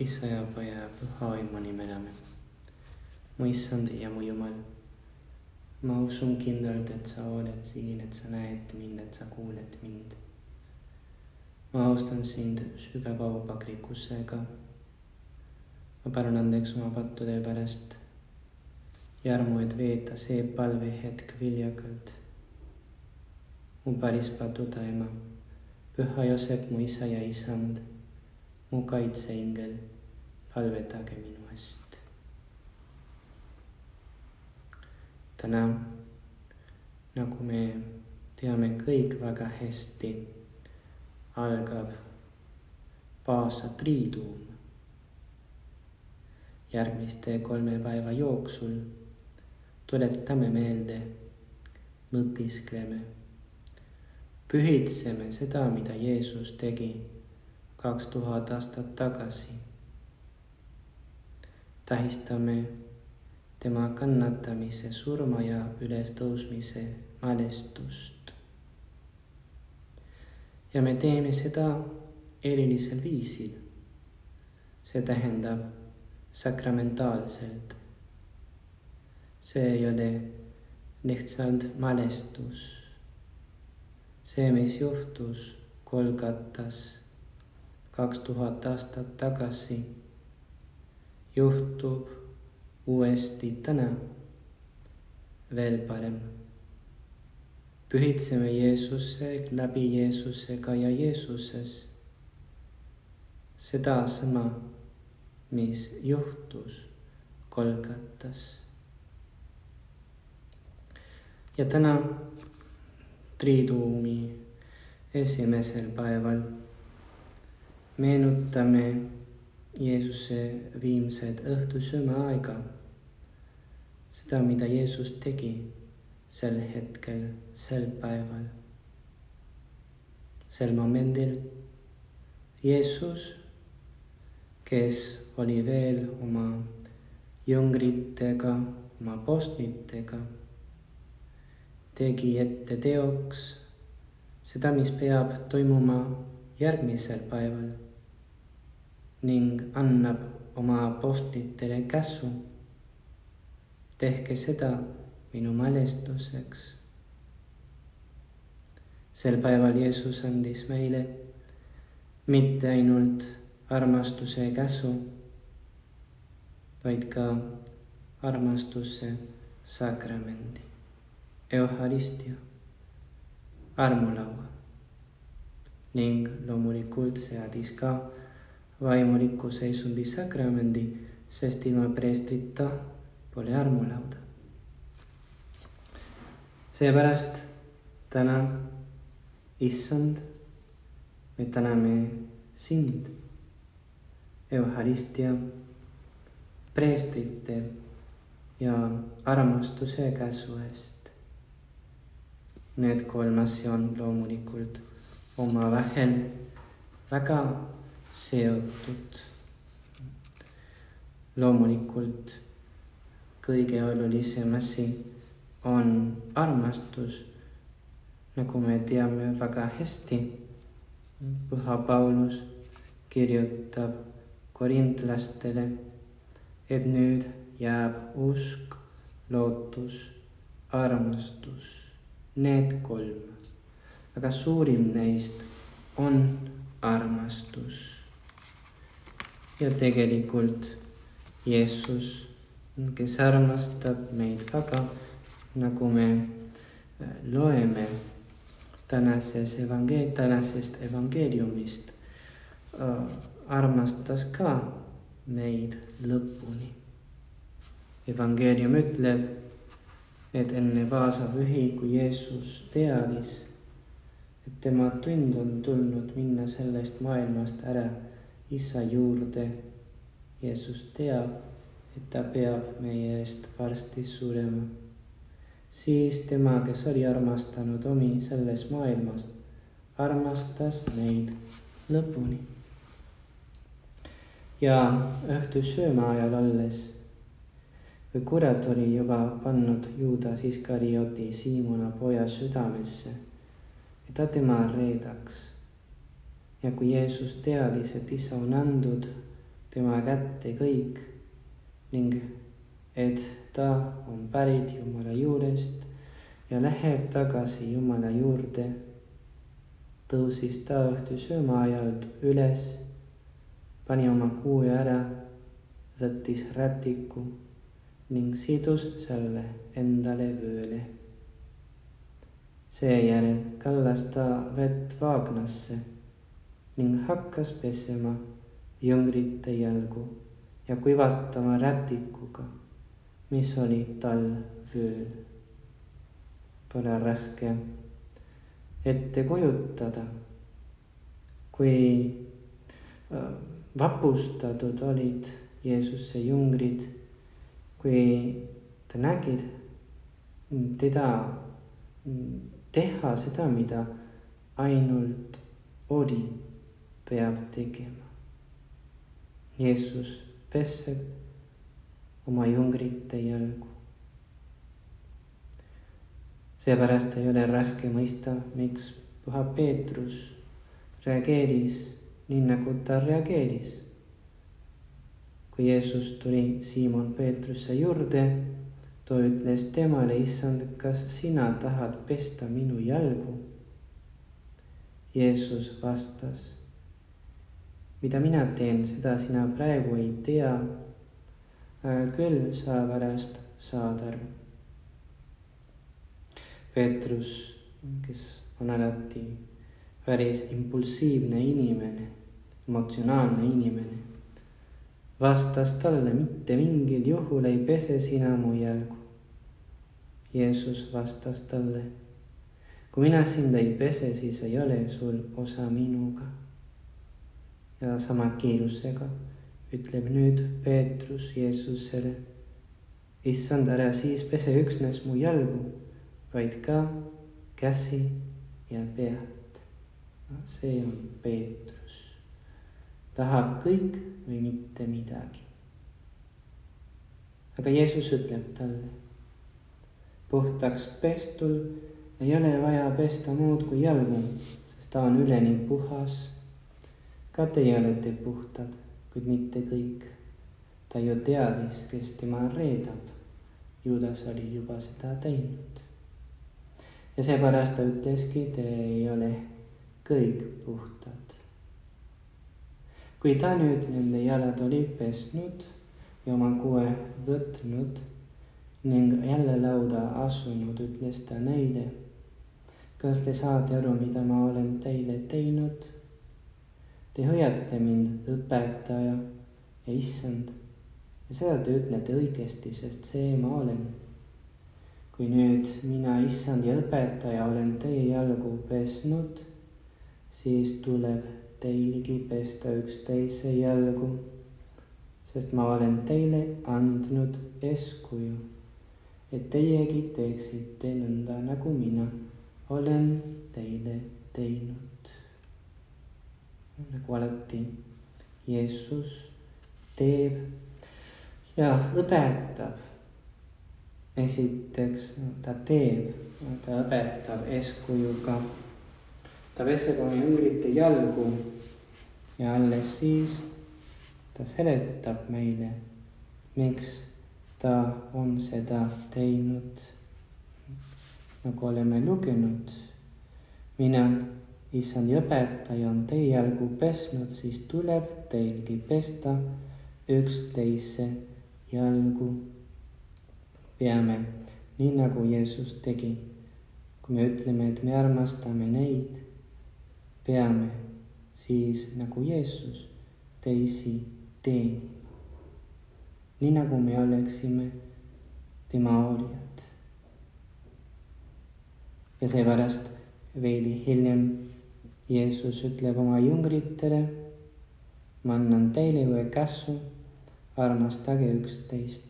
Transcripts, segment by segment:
Isa ja Poja ja Püha Vaimu nimel, amen. mu issand ja mu Jumal, ma usun kindlalt, et sa oled siin, et sa näed mind, et sa kuuled mind. ma austan sind sügava aupaklikkusega. ma palun andeks oma pattude pärast ja armu, et veeta see palvehetk viljakalt. mu päris patuda ema, püha Joosep, mu isa ja isand mu kaitseingel, palvetage minu eest. täna, nagu me teame kõik väga hästi, algab Paasa triiduum. järgmiste kolme päeva jooksul tuletame meelde, mõtiskleme, pühitseme seda, mida Jeesus tegi kaks tuhat aastat tagasi. tähistame tema kannatamise, surma ja ülestõusmise mälestust. ja me teeme seda erilisel viisil. see tähendab sakramentaalselt. see ei ole lihtsalt mälestus. see, mis juhtus Kolgatas kaks tuhat aastat tagasi juhtub uuesti täna veel parem. pühitseme Jeesuse läbi Jeesusega ja Jeesuses sedasama, mis juhtus Kolgatas. ja täna triiduumi esimesel päeval meenutame Jeesuse viimsed õhtusööma aega, seda, mida Jeesus tegi sel hetkel, sel päeval. sel momendil Jeesus, kes oli veel oma jüngritega, oma postlitega, tegi ette teoks seda, mis peab toimuma järgmisel päeval ning annab oma apostlitele käsu. tehke seda minu mälestuseks. sel päeval Jeesus andis meile mitte ainult armastuse käsu, vaid ka armastuse sakramendi, Euharistia, armulaua ning loomulikult seadis ka vaimuliku seisundi sakramendi, sest ilma preestrita pole armulauda. seepärast täna, issand, me täname sind, Euharistia, preestrite ja armastuse käsu eest. Need kolm asja on loomulikult omavahel väga seotud. loomulikult kõige olulisem asi on armastus, nagu me teame väga hästi. püha Paulus kirjutab korintlastele, et nüüd jääb usk, lootus, armastus, need kolm. aga suurim neist on armastus ja tegelikult Jeesus, kes armastab meid väga, nagu me äh, loeme tänases evangeel-, tänasest evangeeliumist, äh, armastas ka meid lõpuni. evangeelium ütleb, et enne Vaasapühi, kui Jeesus teadis, et tema tund on tulnud minna sellest maailmast ära isa juurde. Jeesus teab, et ta peab meie eest varsti surema. siis tema, kes oli armastanud omi selles maailmas, armastas neid lõpuni. ja õhtusööma ajal olles, kui kurat oli juba pannud Juudas Iskarioti Siimona poja südamesse, et ta tema reedaks ja kui Jeesus teadis, et isa on andnud tema kätte kõik ning et ta on pärit Jumala juurest ja läheb tagasi Jumala juurde. tõusis ta õhtu söömaajalt üles, pani oma kuue ära, võttis rätiku ning sidus selle endale vööle. seejärel kallas ta vett vaagnasse ning hakkas pesema jüngrite jalgu ja kuivatama rätikuga, mis oli tal vööl. Pole raske ette kujutada, kui äh, vapustatud olid Jeesuse jüngrid, kui ta nägid teda teha seda, mida ainult ori peab tegema. Jeesus peseb oma jüngrite jalgu. seepärast ei ole raske mõista, miks püha Peetrus reageeris nii, nagu ta reageeris. kui Jeesus tuli Siimon Peetruse juurde, too ütles temale, issand, kas sina tahad pesta minu jalgu? Jeesus vastas mida mina teen, seda sina praegu ei tea. küll sa pärast saad aru. Peetrus, kes on alati päris impulsiivne inimene, emotsionaalne inimene, vastas talle mitte mingil juhul ei pese sina mu jalgu. Jeesus vastas talle, kui mina sind ei pese, siis ei ole sul osa minuga ja sama kiirusega ütleb nüüd Peetrus Jeesusele. issand, ära siis pese üksnes mu jalgu, vaid ka käsi ja pead. see on Peetrus, tahab kõik või mitte midagi. aga Jeesus ütleb talle, puhtaks pestul ei ole vaja pesta muud kui jalgu, sest ta on üleni puhas ka teie olete puhtad, kuid mitte kõik. ta ju teadis, kes tema reedab. Juudas oli juba seda teinud. ja seepärast ta ütleski, te ei ole kõik puhtad. kui ta nüüd nende jalad oli pesnud ja oma kuue võtnud ning jälle lauda asunud, ütles ta neile. kas te saate aru, mida ma olen teile teinud? Te hoiate mind õpetaja ja issand ja seda te ütlete õigesti, sest see ma olen. kui nüüd mina, issand ja õpetaja, olen teie jalgu pesnud, siis tuleb teilgi pesta üksteise jalgu, sest ma olen teile andnud eeskuju, et teiegi teeksite nõnda, nagu mina olen teile teinud nagu alati Jeesus teeb ja õpetab. esiteks ta teeb, ta õpetab eeskujuga. ta peseb oma jüngrite jalgu ja alles siis ta seletab meile, miks ta on seda teinud. nagu oleme lugenud, mina issand õpetaja on teie jalgu pesnud, siis tuleb teilgi pesta üksteise jalgu. peame nii nagu Jeesus tegi. kui me ütleme, et me armastame neid, peame siis nagu Jeesus teisi teenima. nii nagu me oleksime tema orjad. ja seepärast veidi hiljem Jeesus ütleb oma jüngritele, ma annan teile ühe käsu, armastage üksteist.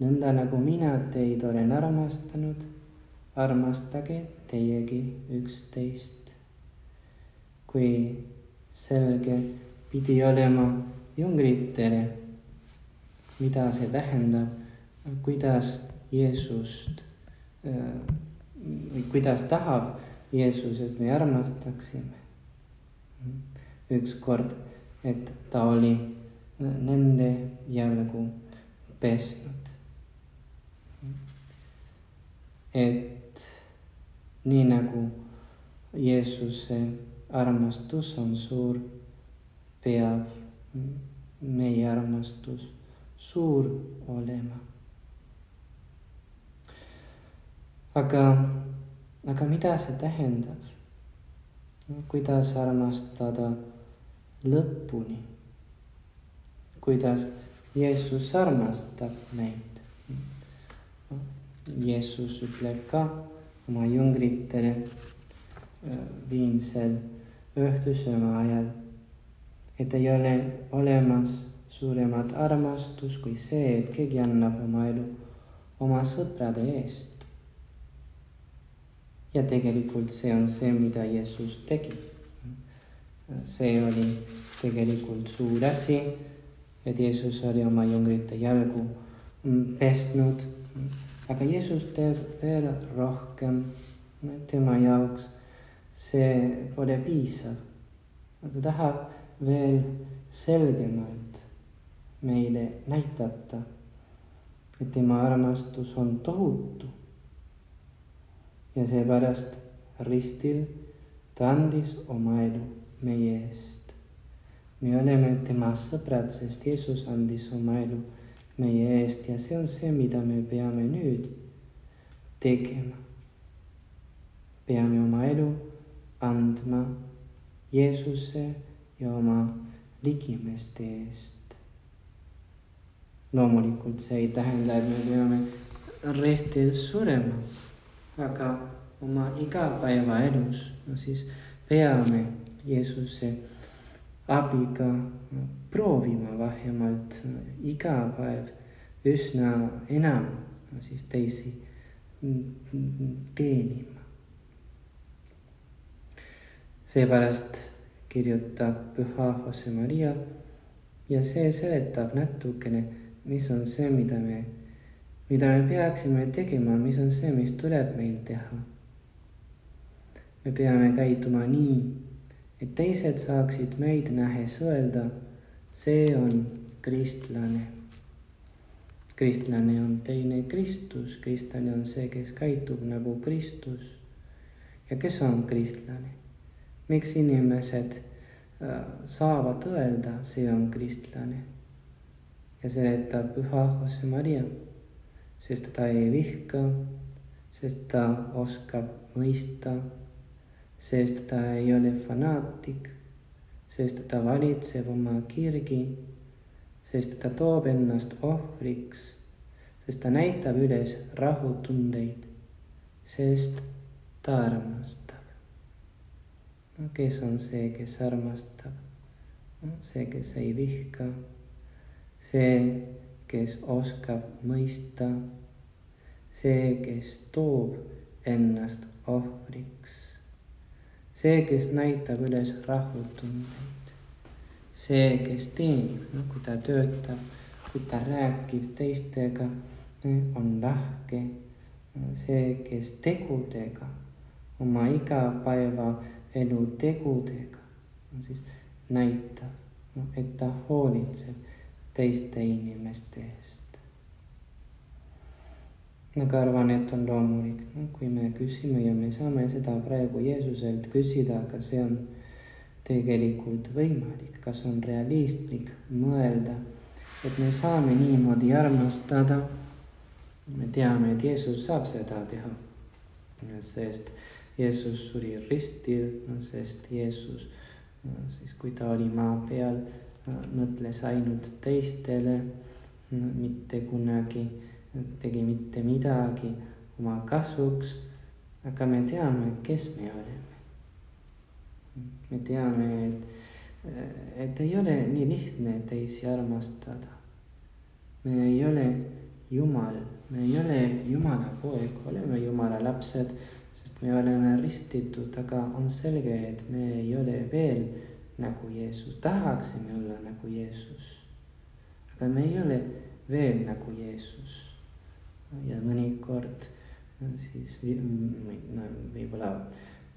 nõnda nagu mina teid olen armastanud, armastage teiegi üksteist. kui selge pidi olema jüngritele, mida see tähendab, kuidas Jeesust või kuidas tahab Jeesus, et me armastaksime. ükskord, et ta oli nende jalgu pesnud. et nii nagu Jeesuse armastus on suur, peab meie armastus suur olema. aga, aga mida see tähendab? kuidas armastada lõpuni? kuidas Jeesus armastab meid? Jeesus ütleb ka oma jüngritele äh, viimsel õhtusööma ajal, et ei ole olemas suuremat armastus kui see, et keegi annab oma elu oma sõprade eest. Ja tegelikult see on see, mida Jeesus tegi. see oli tegelikult suur asi, et Jeesus oli oma jüngrite jalgu pestnud, aga Jeesus teeb veel rohkem tema jaoks. see pole piisav, ta tahab veel selgemalt meile näidata, et tema armastus on tohutu. Ja seepärast ristil ta andis oma elu meie eest. me oleme tema sõbrad, sest Jeesus andis oma elu meie eest ja see on see, mida me peame nüüd tegema. peame oma elu andma Jeesuse ja oma ligimeste eest loomulikult see ei tähenda, et me peame ristil surema, aga oma igapäevaelus, no siis peame Jeesuse abiga proovima vähemalt iga päev üsna enam no siis teisi teenima. seepärast kirjutab püha Jose Maria ja see seletab natukene mis on see, mida me, mida me peaksime tegema, mis on see, mis tuleb meil teha. me peame käituma nii, et teised saaksid meid nähes öelda, see on kristlane. kristlane on teine Kristus, kristlane on see, kes käitub nagu Kristus. ja kes on kristlane? miks inimesed äh, saavad öelda, see on kristlane ja seletab püha Jose Maria, sest ta ei vihka, sest ta oskab mõista, sest ta ei ole fanaatik, sest ta valitseb oma kirgi, sest ta toob ennast ohvriks, sest ta näitab üles rahutundeid, sest ta armastab. no kes on see, kes armastab? see, kes ei vihka see, kes oskab mõista, see, kes toob ennast ohvriks, see, kes näitab üles rahutundeid, see, kes teenib, no kui ta töötab, kui ta räägib teistega, on lahke, see, kes tegudega, oma igapäevaelu tegudega, siis näitab, noh, et ta hoolitseb teiste inimeste eest. aga arvan, et on loomulik kui me küsime ja me saame seda praegu Jeesuselt küsida, kas see on tegelikult võimalik, kas on realistlik mõelda, et me saame niimoodi armastada. me teame, et Jeesus saab seda teha, sest Jeesus suri ristil, sest Jeesus siis, kui ta oli maa peal mõtles ainult teistele, mitte kunagi tegi mitte midagi oma kasuks. aga me teame, kes me oleme. me teame, et, et ei ole nii lihtne teisi armastada. me ei ole Jumal, me ei ole Jumala poeg, oleme Jumala lapsed, sest me oleme ristitud, aga on selge, et me ei ole veel nagu Jeesus, tahaksime olla nagu Jeesus. aga me ei ole veel nagu Jeesus. ja mõnikord siis no, võib-olla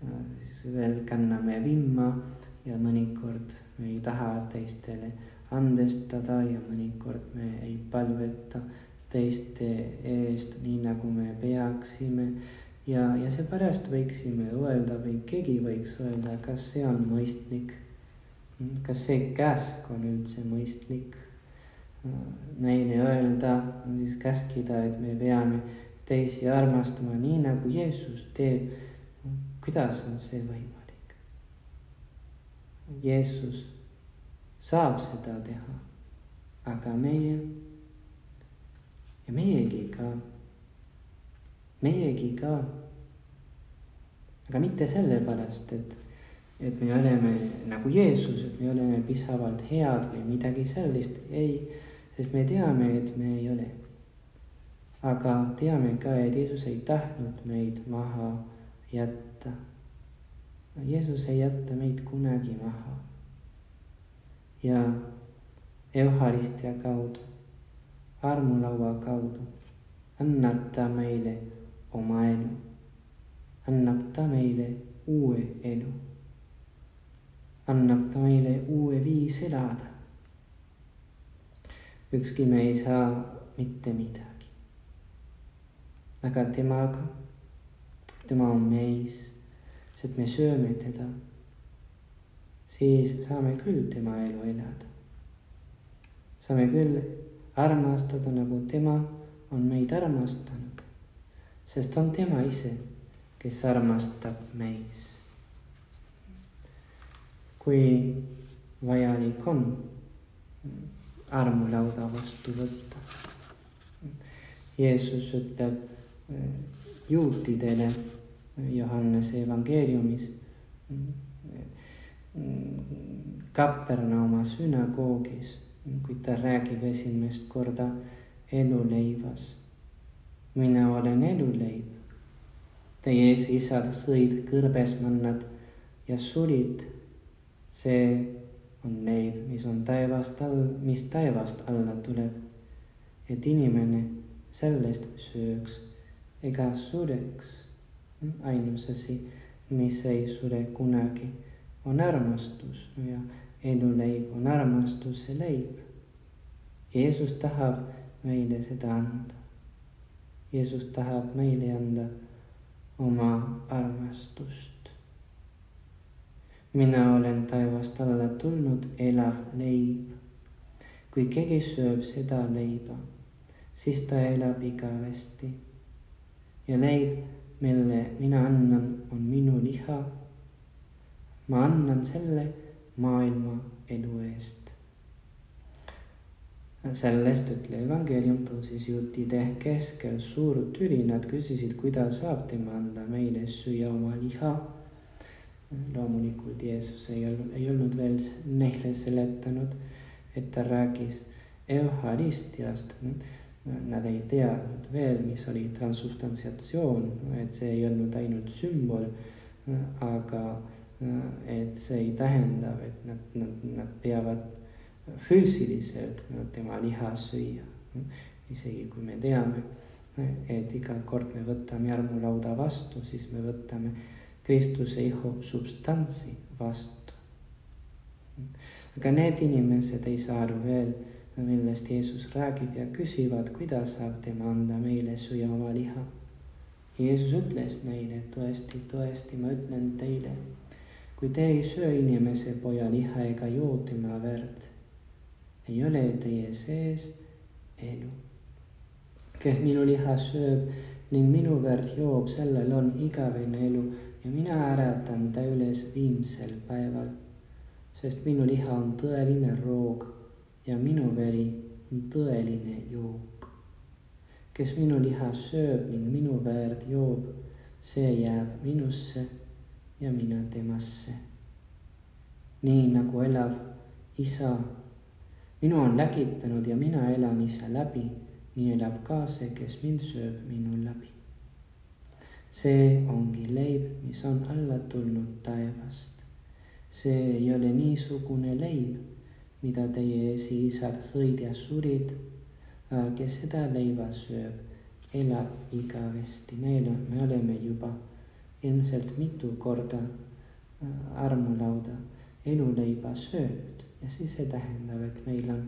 siis veel kanname vimma ja mõnikord me ei taha teistele andestada ja mõnikord me ei palveta teiste eest nii, nagu me peaksime. ja, ja seepärast võiksime öelda või keegi võiks öelda, kas see on mõistlik. Kas see käsk on üldse mõistlik? meile öelda, siis käskida, et me peame teisi armastama nii, nagu Jeesus teeb. kuidas on see võimalik? Jeesus saab seda teha, aga meie ja meiegi ka, meiegi ka. aga mitte sellepärast, et, et me oleme nagu Jeesus, et me oleme piisavalt head või midagi sellist, ei, sest me teame, et me ei ole. aga teame ka, et Jeesus ei tahtnud meid maha jätta. Jeesus ei jäta meid kunagi maha. ja Euharistia kaudu armulaua kaudu annab ta meile oma elu, annab ta meile uue elu, annab ta meile uue viis elada. ükski me ei saa mitte midagi. aga temaga, tema on meis, sest me sööme teda, siis saame küll tema elu elada. saame küll armastada, nagu tema on meid armastanud, sest on tema ise, kes armastab meis. Kui vajalik on armulauda vastu võtta. Jeesus ütleb eh, juutidele Johannese evangeeliumis Kapernauma sünagoogis kui ta räägib esimest korda eluleivas. mina olen eluleib. Teie esiisad sõid kõrbesmannad ja sulid. See on leib, mis on taevast all, mis taevast alla tuleb. et inimene sellest sööks ega sureks. ainus asi, mis ei sure kunagi, on armastus ja eluleib on armastuse leib. Jeesus tahab meile seda anda. Jeesus tahab meile anda oma armastust. Mina olen taevast alla tulnud elav leib. kui keegi sööb seda leiba, siis ta elab igavesti. ja leib, mille mina annan, on minu liha. ma annan selle maailma elu eest. sellest ütle evangeelium tõusis juutide keskel suur tüli, nad küsisid, kuidas saab tema anda meile süüa oma liha. Loomulikult Jeesus ei olnud, ei olnud veel neile seletanud, et ta rääkis Euharistiast. Nad ei teadnud veel, mis oli transubstantsiatsioon, et see ei olnud ainult sümbol, aga et see ei tähenda, et nad, nad, nad peavad füüsiliselt tema liha süüa. isegi kui me teame, et iga kord me võtame armulauda vastu, siis me võtame Kristuse ihu substantsi vastu. aga need inimesed ei saa aru veel, millest Jeesus räägib ja küsivad, kuidas saab tema anda meile süüa oma liha. Jeesus ütles neile, tõesti, tõesti, ma ütlen teile kui te ei söö inimese poja liha ega joo tema verd, ei ole teie sees elu. kes minu liha sööb ning minu verd joob, sellel on igavene elu ja mina äratan ta üles viimsel päeval. sest minu liha on tõeline roog ja minu veri on tõeline jook. kes minu liha sööb ning minu verd joob, see jääb minusse ja mina temasse. nii nagu elav isa minu on lägitanud ja mina elan isa läbi, nii elab ka see, kes mind sööb minu läbi. See ongi leib, mis on alla tulnud taevast. see ei ole niisugune leib, mida teie esiisad sõid ja surid. kes seda leiba sööb, elab igavesti, meil me oleme juba ilmselt mitu korda äh, armulauda eluleiba söönud. ja siis see tähendab, et meil on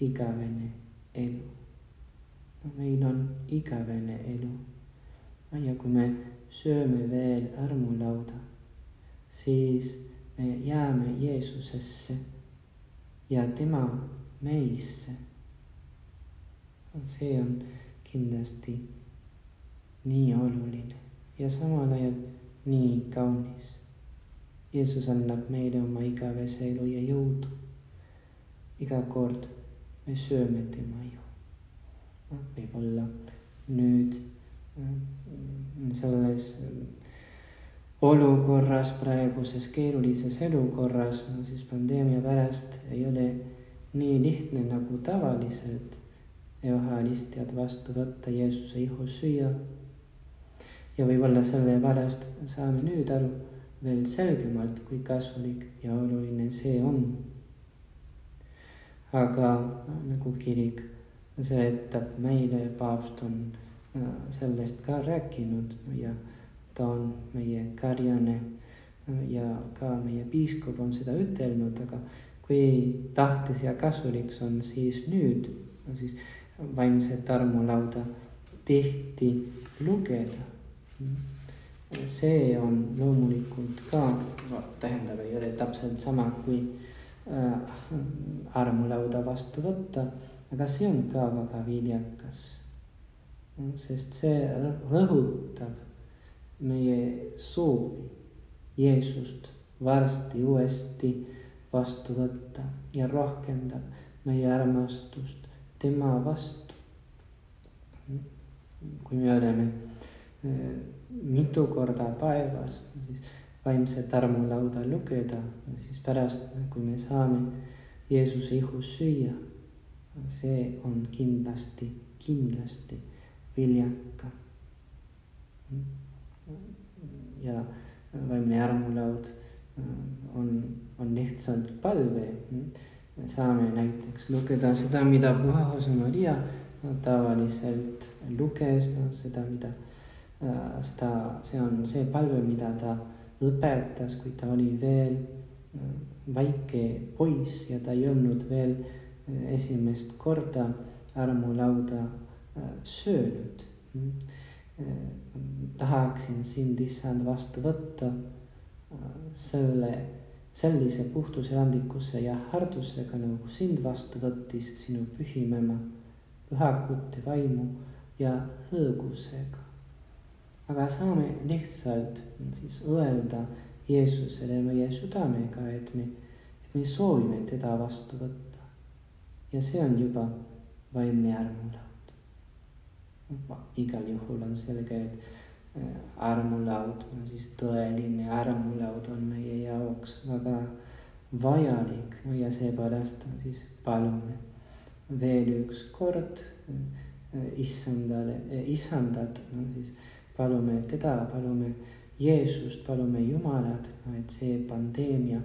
igavene elu. meil on igavene elu. Ja kui me sööme veel armulauda, siis me jääme Jeesusesse ja tema meisse. see on kindlasti nii oluline ja samal ajal nii kaunis. Jeesus annab meile oma igavese elu ja jõudu. iga kord me sööme tema ihu. noh, võib-olla nüüd äh, selles olukorras, praeguses keerulises elukorras, siis pandeemia pärast ei ole nii lihtne nagu tavaliselt Euharistiat vastu võtta, Jeesuse ihu süüa ja võib-olla sellepärast saame nüüd aru veel selgemalt, kui kasulik ja oluline see on. aga nagu kirik seletab meile, paavst on äh, sellest ka rääkinud ja ta on meie karjane äh, ja ka meie piiskop on seda ütelnud, aga kui tahtes ja kasuliks on, siis nüüd, no siis vaimset armulauda tihti lugeda see on loomulikult ka, tähendab, ei ole täpselt sama kui äh, armulauda vastu võtta, aga see on ka väga viljakas. Sest see rõhutab meie soovi Jeesust varsti uuesti vastu võtta ja rohkendab meie armastust tema vastu. kui me oleme mitu korda päevas, siis vaimset armulauda lugeda, siis pärast, kui me saame Jeesuse ihus süüa, see on kindlasti, kindlasti viljakam. ja vaimne armulaud on, on lihtsalt palve. me saame näiteks lugeda seda, mida Püha Jose Maria tavaliselt luges, no seda, mida Äh, seda, see on see palve, mida ta õpetas, kui ta oli veel äh, väike poiss ja ta ei olnud veel äh, esimest korda armulauda söönud. tahaksin sind, issand, vastu võtta selle, sellise puhtuserandlikkuse ja hardusega, nagu sind vastu võttis sinu pühim ema, pühakute vaimu ja hõõgusega aga saame lihtsalt siis öelda Jeesusele meie südamega, et me, et me soovime teda vastu võtta. ja see on juba vaimne armulaud. Igal juhul on selge, et armulaud, no siis tõeline armulaud on meie jaoks väga vajalik, no ja seepärast siis palume veel üks kord issandale, issandat, no siis palume teda, palume Jeesust, palume Jumalat, et see pandeemia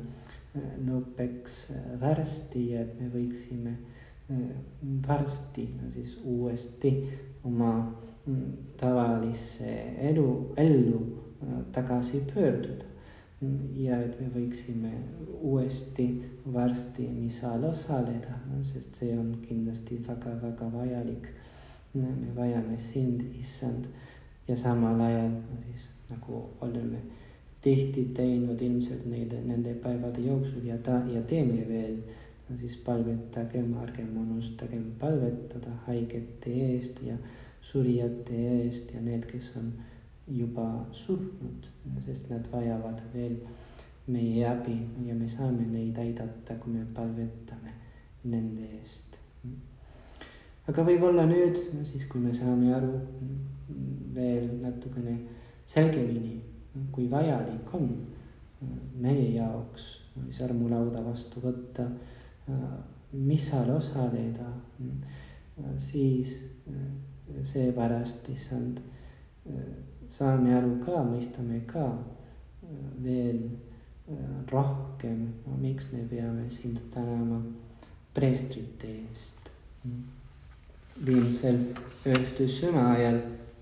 lõpeks varsti ja et me võiksime äh, varsti no siis uuesti oma mm, tavalisse elu, ellu tagasi pöörduda. ja et me võiksime uuesti varsti misal osaleda, sest see on kindlasti väga-väga vajalik. me vajame sind, issand ja samal ajal siis nagu oleme tihti teinud ilmselt neid, nende päevade jooksul ja ta ja teeme veel, no siis palvetagem, ärgem unustagem palvetada haigete eest ja surijate eest ja need, kes on juba surnud, sest nad vajavad veel meie abi ja me saame neid aidata, kui me palvetame nende eest. aga võib-olla nüüd, siis kui me saame aru veel natukene selgemini, kui vajalik on meie jaoks sarmulauda vastu võtta, missal osaleda, siis seepärast, issand, saame aru ka, mõistame ka veel rohkem, miks me peame sind tänama preestrite eest. viimsel ööstusõna ajal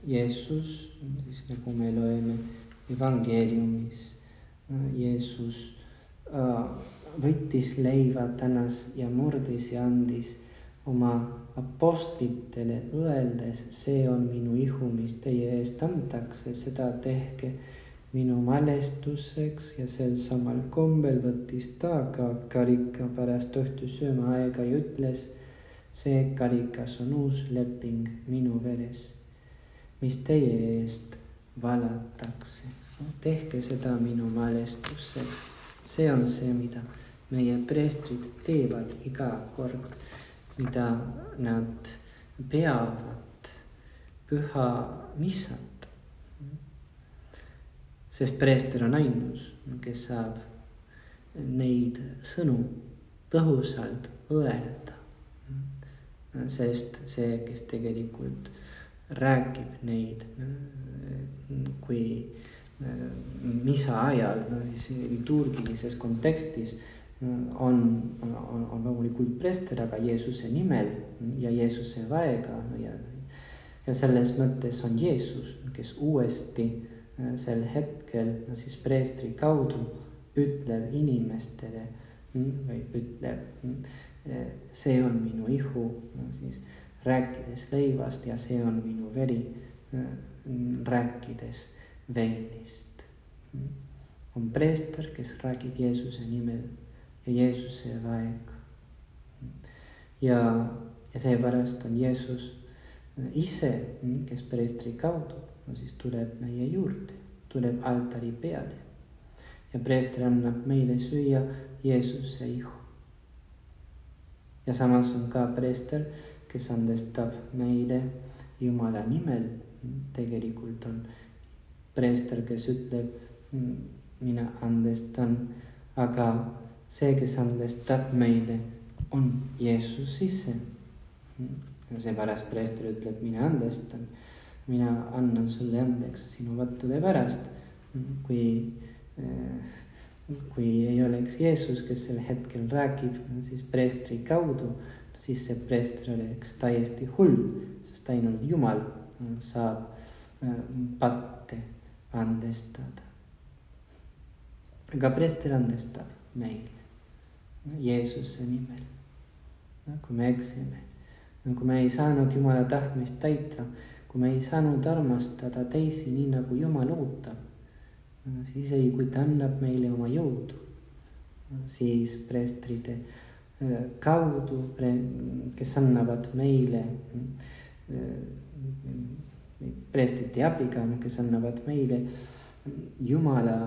Jeesus, siis nagu me loeme evangeeliumis, Jeesus äh, võttis leiva tänas ja murdis ja andis oma apostlitele, öeldes, see on minu ihu, mis teie eest antakse, seda tehke minu mälestuseks ja sel samal kombel võttis ta ka karika pärast õhtusööma aega ja ütles, see karikas on uus leping minu veres, mis teie eest valatakse. tehke seda minu mälestuseks. see on see, mida meie preestrid teevad iga kord, mida nad peavad püha missat sest preester on ainus, kes saab neid sõnu tõhusalt õelda. sest see, kes tegelikult räägib neid, kui misa ajal, no siis liturgilises kontekstis on, on, on loomulikult preester, aga Jeesuse nimel ja Jeesuse väega ja, ja selles mõttes on Jeesus, kes uuesti Äh, sel hetkel no siis preestri kaudu ütleb inimestele mm, või ütleb, mm, äh, see on minu ihu, no siis rääkides leivast ja see on minu veri, äh, mm, rääkides veinist. on preester, kes räägib Jeesuse nimel ja Jeesuse väega. ja, ja seepärast on Jeesus ise, kes preestri kaudu no siis tuleb meie juurde, tuleb altari peale. ja preester annab meile süüa Jeesuse ihu. ja samas on ka preester, kes andestab meile Jumala nimel. tegelikult on preester, kes ütleb, mina andestan, aga see, kes andestab meile, on Jeesus ise. seepärast preester ütleb, mina andestan mina annan sulle andeks sinu vattude pärast. kui, eh, kui ei oleks Jeesus, kes sel hetkel räägib, siis preestri kaudu, siis see preester oleks täiesti hull, sest ainult Jumal saab eh, patte andestada. aga preester andestab meile Jeesuse nimel. kui me eksime, kui me ei saanud Jumala tahtmist täita kui me ei saanud armastada teisi nii, nagu Jumal ootab, siis isegi kui ta annab meile oma jõudu, siis preestrite äh, kaudu, kes annavad meile, äh, preestrite abiga, kes annavad meile Jumala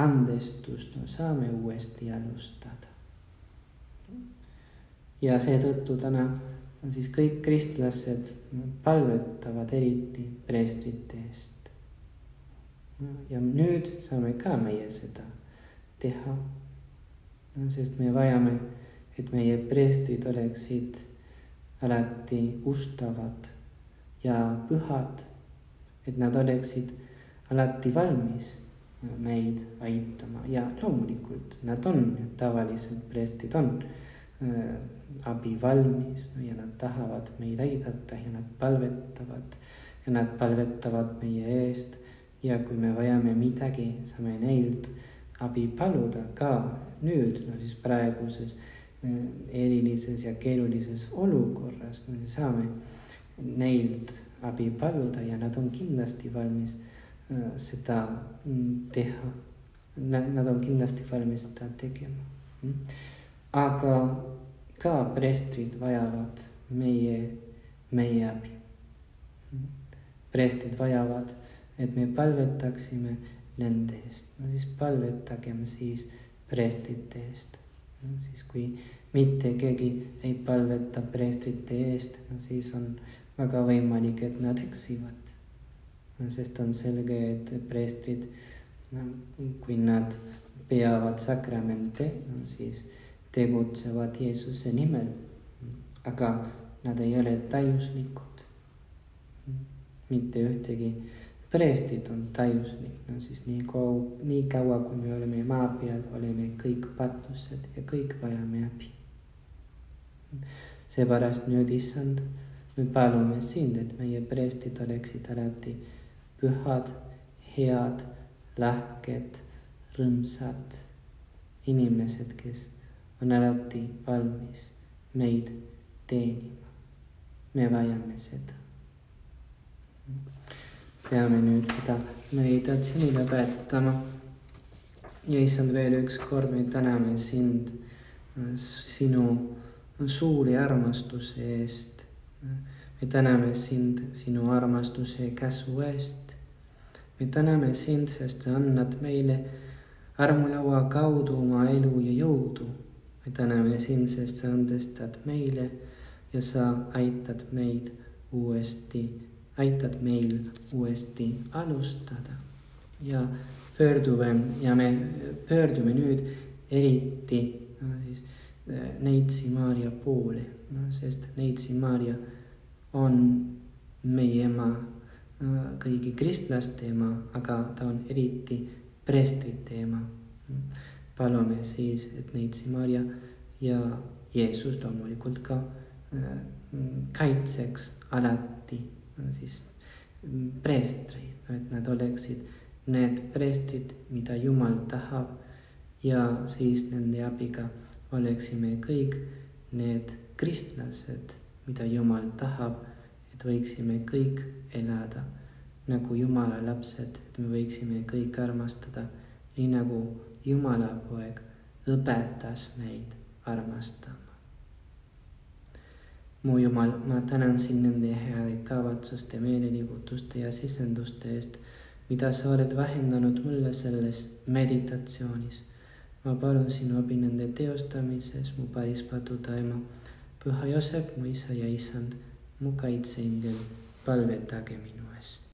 andestust, no saame uuesti alustada. Ja seetõttu täna siis kõik kristlased palvetavad eriti preestrite eest. ja nüüd saame ka meie seda teha. sest me vajame, et meie preestrid oleksid alati ustavad ja pühad, et nad oleksid alati valmis meid aitama ja loomulikult nad on, tavaliselt preestrid on abi valmis no, ja nad tahavad meid aidata ja nad palvetavad ja nad palvetavad meie eest. ja kui me vajame midagi, saame neilt abi paluda ka nüüd, no siis praeguses eh, erilises ja keerulises olukorras, no saame neilt abi paluda ja nad on kindlasti valmis äh, seda mm, teha. Nad on kindlasti valmis seda tegema. Aga ka preestrid vajavad meie, meie abi. preestrid vajavad, et me palvetaksime nende eest, no siis palvetagem siis preestrite eest. no siis, kui mitte keegi ei palveta preestrite eest, no siis on väga võimalik, et nad eksivad. no sest on selge, et preestrid, no kui nad peavad sakramente, no siis tegutsevad Jeesuse nimel, aga nad ei ole täiuslikud. mitte ühtegi preestit on täiuslik, no siis nii kaua, nii kaua, kui me oleme maa peal, oleme kõik patused ja kõik vajame abi. seepärast nüüd, issand, me palume sind, et meie preestid oleksid alati pühad, head, lahked, rõõmsad inimesed, kes on alati valmis meid teenima. me vajame seda. peame nüüd seda meditatsiooni lõpetama. ja issand, veel ükskord me täname sind sinu suuri armastuse eest. me täname sind sinu armastuse käsu eest. me täname sind, sest sa annad meile armulaua kaudu oma elu ja jõudu me täname sind, sest sa andestad meile ja sa aitad meid uuesti, aitad meil uuesti alustada. ja pöördume ja me pöördume nüüd eriti no, siis äh, Neitsi Maarja poole, no sest Neitsi Maarja on meie ema, kõigi kristlaste ema, aga ta on eriti preestrite ema palume siis, et Neitsi Maarja ja Jeesus loomulikult ka äh, kaitseks alati siis preestreid, et nad oleksid need preestrid, mida Jumal tahab. Ja siis nende abiga oleksime kõik need kristlased, mida Jumal tahab, et võiksime kõik elada nagu Jumala lapsed, et me võiksime kõik armastada, nii nagu Jumala poeg õpetas meid armastama. mu Jumal, ma tänan sind nende heade kavatsuste, meeleliigutuste ja sisenduste eest, mida sa oled vahendanud mulle selles meditatsioonis. ma palun sinu abi nende teostamises, mu päris paduda ema, püha Joosep, mu isa ja isand, mu kaitseingel, palvetage minu eest.